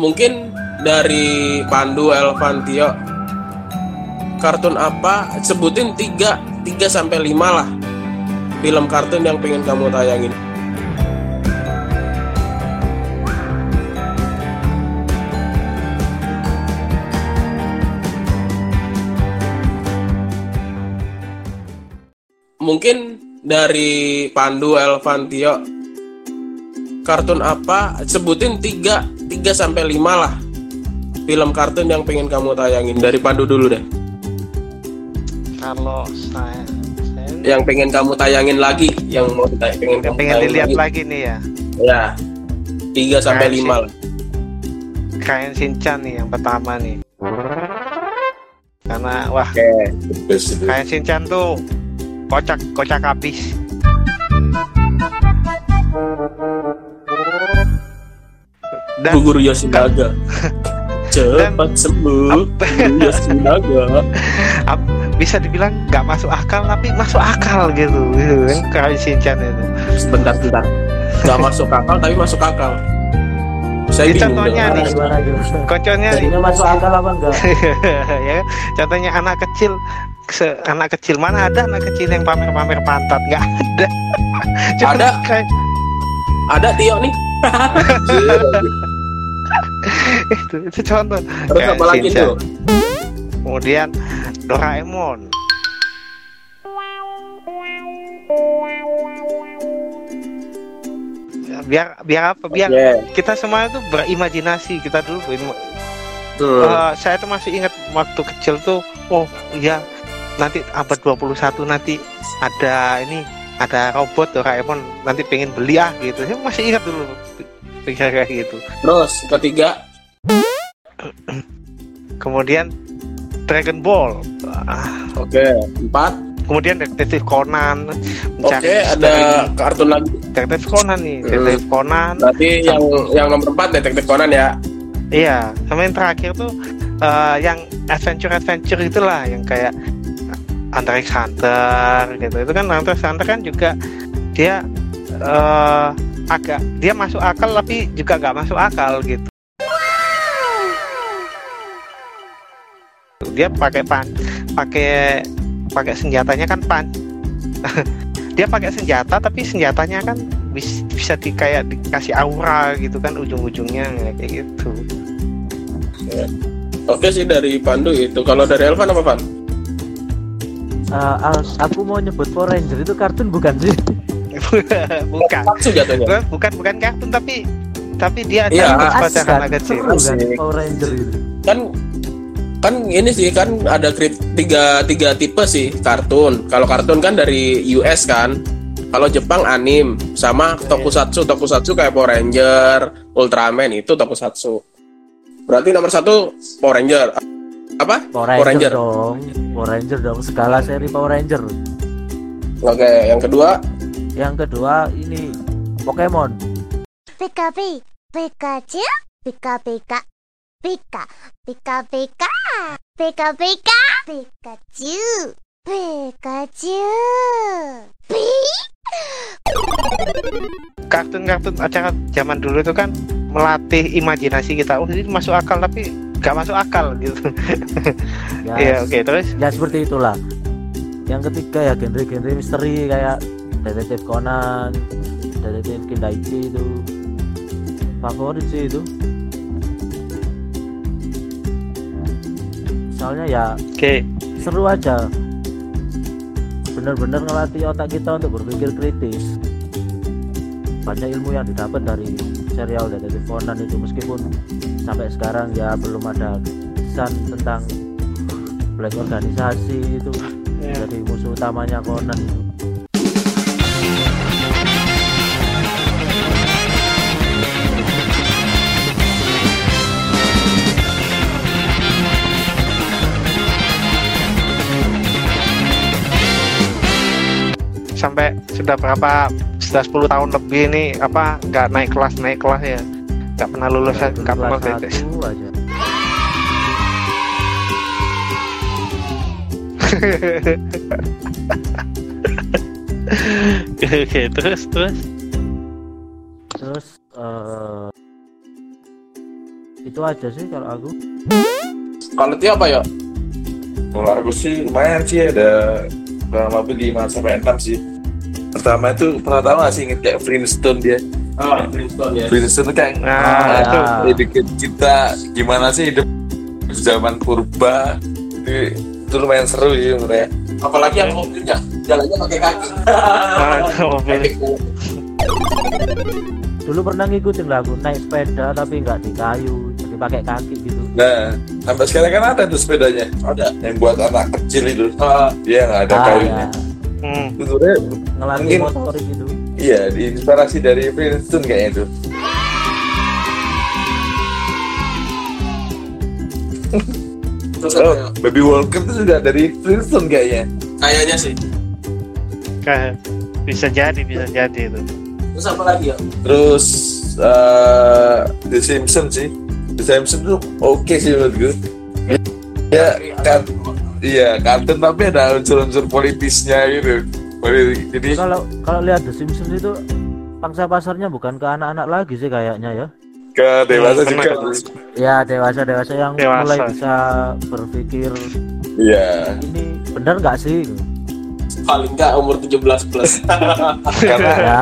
mungkin dari Pandu Elvantio kartun apa? Sebutin tiga tiga sampai lima lah film kartun yang pengen kamu tayangin. Mungkin dari Pandu Elvantio kartun apa? Sebutin tiga tiga sampai lima lah film kartun yang pengen kamu tayangin dari Pandu dulu deh Kalau saya, saya yang pengen kamu tayangin lagi yang mau ditay- pengen kamu pengen dilihat lagi. lagi nih ya. ya tiga sampai Kayak lima lah Kain Shinchan nih yang pertama nih. Karena wah itu. Kain Shinchan tuh kocak kocak habis. Dan Bu Guru Yoshinaga. Cepat sembuh Guru Yoshinaga. Ap- bisa dibilang nggak masuk akal tapi masuk akal gitu, gitu kan Kain Shinchan itu. sebentar sebentar. Nggak masuk akal tapi masuk akal. Saya contohnya nih. Nih, Jadinya masuk akal apa enggak? ya kan? contohnya anak kecil se- anak kecil. Mana ada anak kecil yang pamer-pamer pantat? Nggak ada. Cuma Ada. kayak ada Tio nih itu, itu contoh. Terus Kayak apa lagi tuh? Kemudian Doraemon. Ya, biar biar apa? Biar Oke. kita semua itu berimajinasi. Kita dulu berim- Hmm. Eh, saya tuh masih ingat waktu kecil tuh oh iya nanti abad 21 nanti ada ini ada robot Doraemon nanti pengen beli ah gitu. Saya masih ingat dulu kayak gitu. Terus ketiga? Kemudian Dragon Ball. Ah, oke empat. Kemudian detektif Conan. Oke mencari ada kartun lagi. Detektif Conan nih Hmm. detektif Conan. Berarti yang yang nomor empat detektif Conan ya? Iya sama yang terakhir tuh eh, yang adventure adventure itulah yang kayak x Hunter gitu. Itu kan x Hunter kan juga dia eh, agak dia masuk akal tapi juga nggak masuk akal gitu. Dia pakai pan pakai pakai senjatanya kan pan. Dia pakai senjata tapi senjatanya kan bis- bisa di kayak dikasih aura gitu kan ujung-ujungnya kayak gitu. Oke sih dari Pandu itu. Kalau dari Elvan apa Van? Eh, al- aku mau nyebut Power Ranger itu kartun bukan sih? bukan. Tatsu jatuhnya. Bukan bukan bukan kartun tapi tapi dia Iya, ada pada kan? anak kecil. Kan. Power Ranger itu. kan kan ini sih kan ada krit- tiga tiga tipe sih kartun. Kalau kartun kan dari US kan. Kalau Jepang anim. Sama tokusatsu. Tokusatsu kayak Power Ranger Ultraman itu tokusatsu. Berarti nomor satu Power Ranger. Apa? Power Power Ranger, Ranger. dong. Power Ranger dong. Skala seri Power Ranger. oke yang kedua Yang kedua ini Pokemon. Pika pi, Pikachu, Pika Pika, Pika, Pika Pika, Pika Pika, Pikachu, Pikachu, Pi. kartun-kartun acara zaman dulu itu kan melatih imajinasi kita oh ini masuk akal tapi nggak masuk akal gitu Ya, iya oke terus ya seperti itulah. Yang ketiga ya genre-genre misteri kayak Detektif Conan, Detektif Kindaichi itu. Favorit sih itu. Soalnya ya oke. seru aja. Bener-bener ngelatih otak kita untuk berpikir kritis. Banyak ilmu yang didapat dari serial Detektif Conan itu. Meskipun sampai sekarang ya belum ada kesan tentang black organisasi itu. Ya. jadi musuh utamanya Conan itu sampai sudah berapa sudah 10 tahun lebih ini apa nggak naik kelas naik kelas ya. Nggak pernah lulus nggak pernah aja. Oke terus terus. Terus eh, itu aja sih kalau aku. Kalau Tio apa ya? Kalau aku sih lumayan sih ada kurang lebih 5 sampai 6 sih. Pertama itu pernah tahu gak sih inget kayak Flintstone dia? Oh, Flintstone ya. Flintstone itu kayak Nah, ah, itu. kita gimana sih hidup di zaman purba itu, itu lumayan seru sih menurut saya. Apalagi yang mobilnya jalannya pakai kaki. Itu mobil. dulu pernah ngikutin lah aku naik sepeda tapi nggak di kayu jadi pakai kaki gitu Nah, sampai sekarang kan ada tuh sepedanya. Ada. Yang buat anak kecil itu. Ah, Dia nggak ada Ah, kayunya. ya. Hmm. Itu sebenarnya ngelatih motorik gitu iya diinspirasi dari Flintstone kayaknya itu. terus Oh, ya? Baby Walker itu juga dari Flintstone kayaknya. Kayaknya sih. Kayak bisa jadi, bisa jadi itu. Terus apa lagi ya? Terus eh The Simpsons sih. The Simpsons tuh oke sih menurut gue. Ya kan iya kartun tapi ada unsur-unsur politisnya gitu. Politik. Jadi kalau kalau lihat The Simpsons itu pangsa pasarnya bukan ke anak-anak lagi sih kayaknya ya ke dewasa Hmm, juga. benar. ya dewasa dewasa yang Dewasa. mulai bisa berpikir Iya. ini benar nggak sih Paling nggak umur 17 plus. Karena ya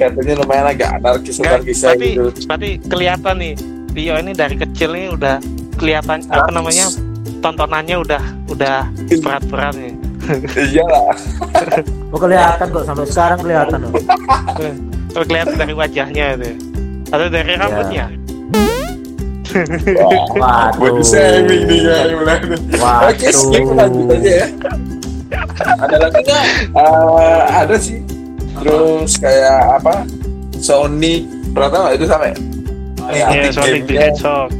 katanya lumayan agak anarkis anarkis berarti, gitu. berarti kelihatan nih Tio ini dari kecil nih udah kelihatan apa namanya tontonannya udah udah berat-berat nih. Iya lah. oh kelihatan kok sampai sekarang kelihatan loh. Kalau kelihatan dari wajahnya itu. Atau dari rambutnya. Wah, waduh shaming nih ya. Waduh. Oke, skip lanjut aja ya. Ada lagi nggak? Eh, ada sih. Terus kayak apa? Sony, nggak itu sama ya? Iya, Sonic the. Hedgehog.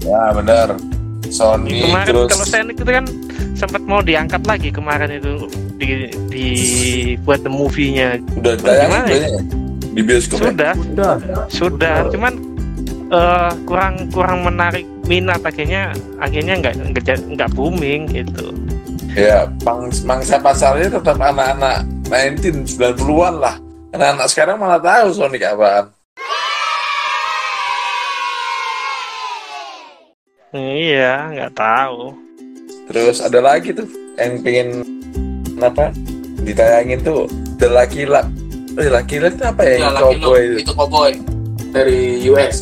Ya benar. Sony Kemarin terus kalau Sonic itu kan sempat mau diangkat lagi kemarin itu di dibuat the movie-nya. udah tayang gimana ya? ya? di bioskop ya? Sudah, udah sudah. Cuman eh, kurang kurang menarik minat akhirnya akhirnya nggak nggak booming gitu. Ya, pang, mangsa pasarnya tetap anak-anak 19 90-an lah. Anak-anak sekarang malah tahu Sonic apaan. Iya, nggak tahu. Terus ada lagi tuh yang pengen apa? Ditayangin tuh The Lucky Luck. Eh, Lucky Luck itu apa ya? Ya, Yang laki lu, cowboy itu. itu cowboy dari US.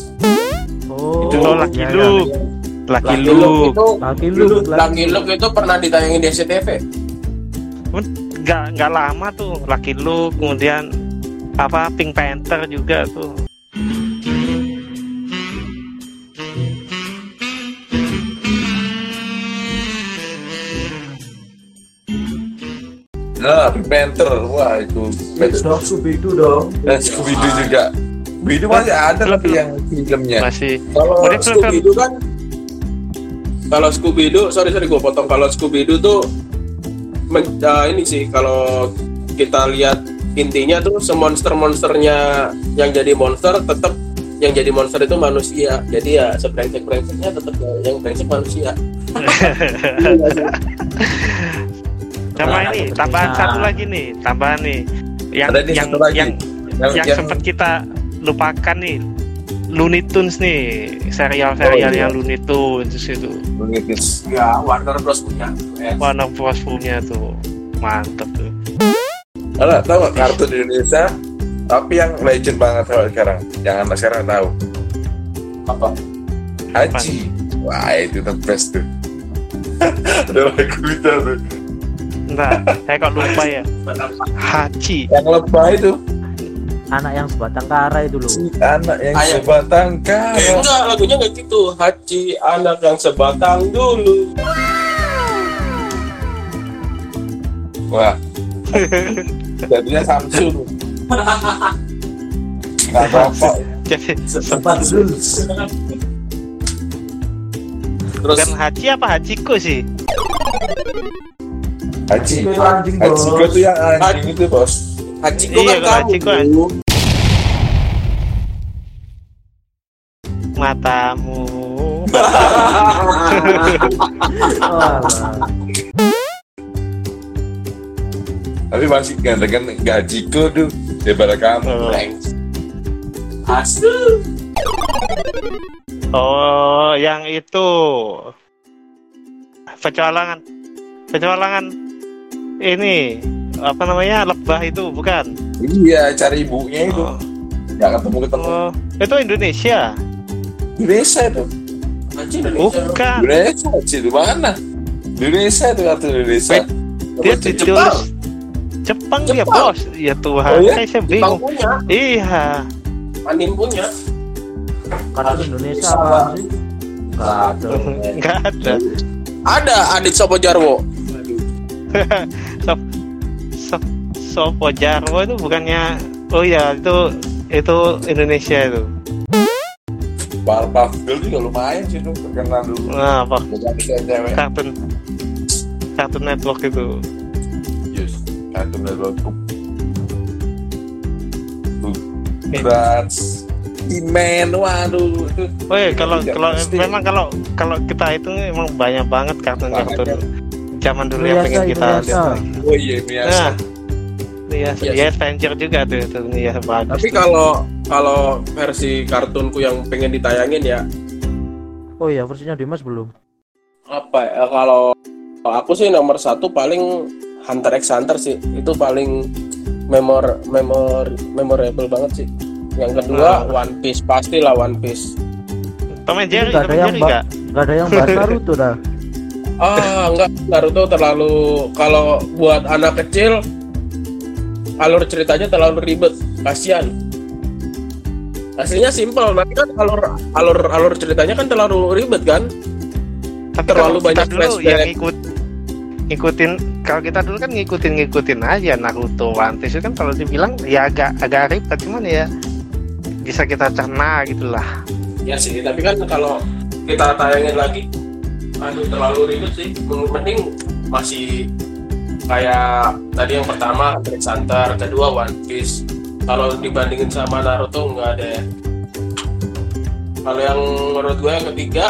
oh Itu lo Lucky Luke. ya. Lucky Luke itu Lucky Luke, Lucky Luke itu pernah ditayangin di SCTV. Nggak nggak lama tuh Lucky Luke. Kemudian apa Pink Panther juga tuh. Panther. Wah, itu. dong Scooby-Doo dong Dan Scooby-Doo juga. Scooby-Doo masih ada tapi yang filmnya. Masih Kalau Scooby Doo kan kalau Scooby Doo, sorry sorry gue potong. Kalau Scooby Doo tuh men- ah, ini sih kalau kita lihat intinya tuh semonster-monsternya yang jadi monster tetap yang jadi monster itu manusia. Jadi ya sebrengsek-brengseknya tetap yang brengsek manusia. sama Nah, ini tambahan satu lagi nih, tambahan nih. Yang Ada yang lagi. yang Yang, yang sempat kita lupakan nih Looney Tunes nih serial-serial Oh, iya. yang Looney Tunes itu Tunes. Ya Warner Bros punya. Ya. Warner Bros punya tuh mantep tuh Alah, tahu nggak kartun Indonesia? Tapi yang legend banget kalau sekarang, yang anak sekarang tahu. Apa? Haji. Wah, itu the best tuh. Ada lagu itu tuh. Entar, saya kok lupa ya Haji Yang lebah itu, anak yang sebatang kara itu loh anak yang Ayam. sebatang Eh, kara. enggak, lagunya nggak gitu. Haji anak yang sebatang dulu. Wah. Jadinya Samsung. Nggak apa-apa. jadi Terus bukan Haji apa Hajiko sih Haji. itu anjing Haji bos gua tuh yang anjing itu bos. Haji kok Iya, kan kalau Haji kamu. matamu Walah. Tapi masih gantengan gajiku tuh daripada kamu. Oh. Thanks. Asu. Oh, yang itu petualangan, petualangan ini apa namanya lebah itu bukan? Iya, cari ibunya itu. Oh, Nggak ketemu-ketemu. oh, itu Indonesia, Indonesia itu. Indonesia. bukan? Indonesia sih di mana? Indonesia itu kartu Indonesia. Wait, Dia ditulis Jepang, dia Jepang. bos, ya Tuhan, Oh, iya? saya saya Jepang bingung. punya, Iya, anim punya. kartu Indonesia apa sih nggak ada nggak ada. Ada Adit Sopo Jarwo. Sop, sop, Sopo Jarwo itu bukannya oh ya itu itu Indonesia itu Girls juga lumayan sih itu terkenal dulu. nah apa kartun kartun network itu Yes. Kartu Network. Tuh. Rats. Iman, waduh itu. oh iya kalau kalau memang kalau kalau kita itu emang banyak banget kartun kartun zaman dulu yang pengen kita lihat Oh iya, Miyasa. nah iya Iya iya adventure juga tuh itu iya bagus Tapi kalau kalau versi kartunku yang pengen ditayangin ya? Oh iya versinya Dimas belum. Apa ya kalau kalau aku sih nomor satu paling Hunter x Hunter sih. Itu paling memor memor memorable banget sih. Yang kedua One Piece. Pastilah One Piece. Tom and Jerry Tom ada yang nggak? nggak ada yang bahas Naruto dah. Ah enggak Naruto terlalu kalau buat anak kecil alur ceritanya terlalu ribet kasihan aslinya simpel tapi kan alur alur alur ceritanya kan terlalu ribet kan tapi terlalu banyak dulu flashback. yang ikut ngikutin kalau kita dulu kan ngikutin ngikutin aja Naruto One Piece kan kalau dibilang ya agak agak ribet cuman ya bisa kita cerna gitulah Ya sih, tapi kan kalau kita tayangin lagi, aduh terlalu ribet sih. Mending masih kayak tadi yang pertama Hunter x Hunter, kedua One Piece. Kalau dibandingin sama Naruto nggak ada. ya. Kalau yang menurut gue yang ketiga,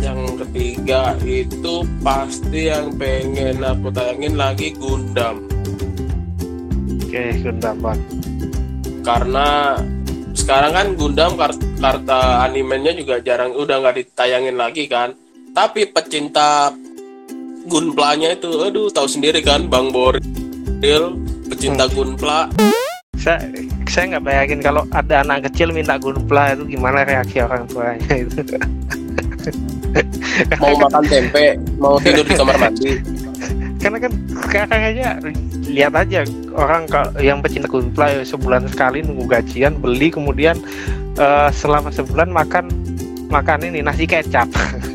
yang ketiga itu pasti yang pengen aku tayangin lagi Gundam. oke Gundam Bang. karena sekarang kan Gundam kar- karta animenya juga jarang udah nggak ditayangin lagi kan tapi pecinta Gunpla-nya itu aduh tahu sendiri kan Bang Boril pecinta Gunpla saya saya nggak bayangin kalau ada anak kecil minta Gunpla itu gimana reaksi orang tuanya itu? Mau makan tempe mau tidur di kamar mandi. Karena kan sekarang aja lihat aja orang yang pecinta Gunpla ya sebulan sekali nunggu gajian beli kemudian eh, selama sebulan makan makan ini nasi kecap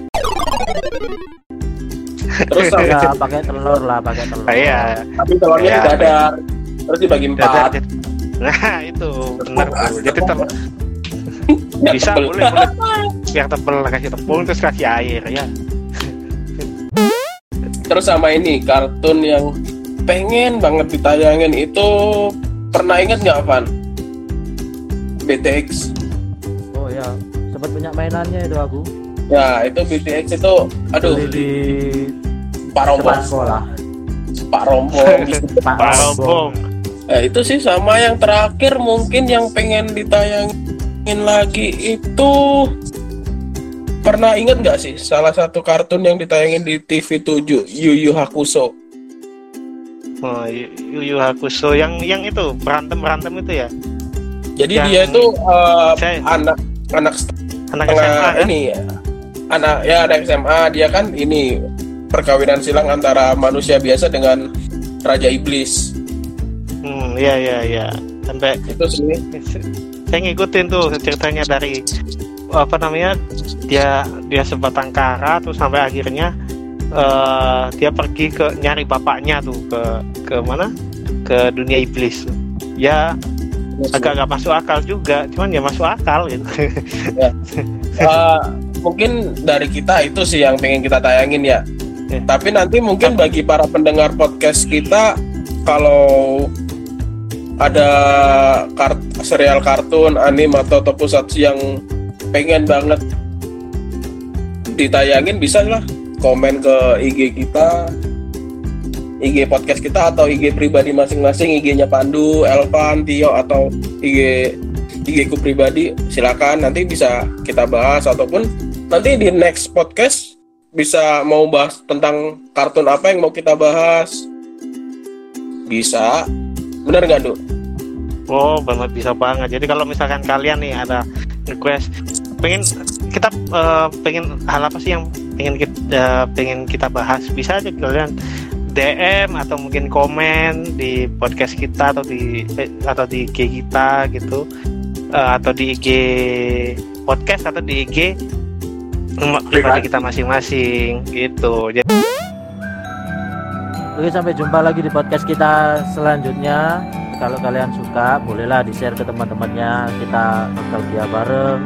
terus sama- ya pakai telur lah pakai telur. Iya. Tapi telurnya Ya. dadar. Terus dibagi empat. Dadar- nah itu. Benar tuh jadi telur Ya, bisa tebel. boleh boleh. Biar tebel kasih tepung terus kasih air ya. Terus sama ini kartun yang pengen banget ditayangin itu pernah inget nggak Van? BTX oh ya sempat punya mainannya itu aku ya itu BTX itu aduh. Beli di Pak Rombong. sekolah. Pak Rombong. Pak Rombong. Eh, itu sih sama yang terakhir mungkin yang pengen ditayangin lagi itu pernah inget nggak sih salah satu kartun yang ditayangin di TV 7 Yu Yu Hakusho? Oh, Yu Yu Hakusho. Yang yang itu berantem berantem itu ya? Jadi Yang- dia itu Saya- anak anak anak SMA kan ini ya anak ya anak SMA dia kan ini perkawinan silang antara manusia biasa dengan raja iblis. Hmm iya iya iya. Sampai itu sih saya ngikutin tuh ceritanya dari apa namanya dia dia sebatang kara terus sampai akhirnya eh, dia pergi ke nyari bapaknya tuh ke ke mana? Ke dunia iblis ya agak agak masuk akal juga cuman ya masuk akal gitu. Eh, mungkin dari kita itu sih yang pengen kita tayangin ya. Ya. Tapi nanti mungkin bagi para pendengar podcast kita kalau ada kart serial kartun, anime atau tokusatsu yang pengen banget ditayangin bisa lah. Komen ke IG kita IG podcast kita atau IG pribadi masing-masing IG-nya Pandu, Elvan, Tio atau IG IG ku pribadi silakan. Nanti bisa kita bahas ataupun nanti di next podcast bisa mau bahas tentang kartun apa yang mau kita bahas. Bisa. Bener nggak tuh Oh, banget bisa banget. Jadi kalau misalkan kalian nih ada request pengen kita eh, pengen hal apa sih yang pengen kita pengen kita bahas bisa aja kalian DM atau mungkin komen di podcast kita atau di eh, atau di IG kita gitu Eh, atau di IG podcast atau di IG pribadi kita masing-masing gitu. Jadi Oke sampai jumpa lagi di podcast kita selanjutnya. Kalau kalian suka bolehlah di share ke teman-temannya. Kita nostalgia bareng.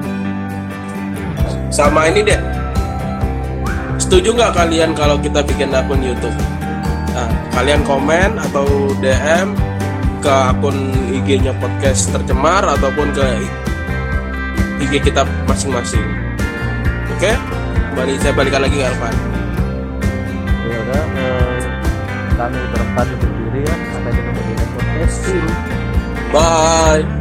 sama ini deh setuju nggak kalian kalau kita bikin akun YouTube nah, kalian komen atau DM ke akun IG-nya podcast tercemar ataupun ke IG kita masing-masing. Oke? Balik saya balikan lagi ke Elvan Ya udah, eh, kami berempat undur diri ya. Sampai ketemu di next podcast. Bye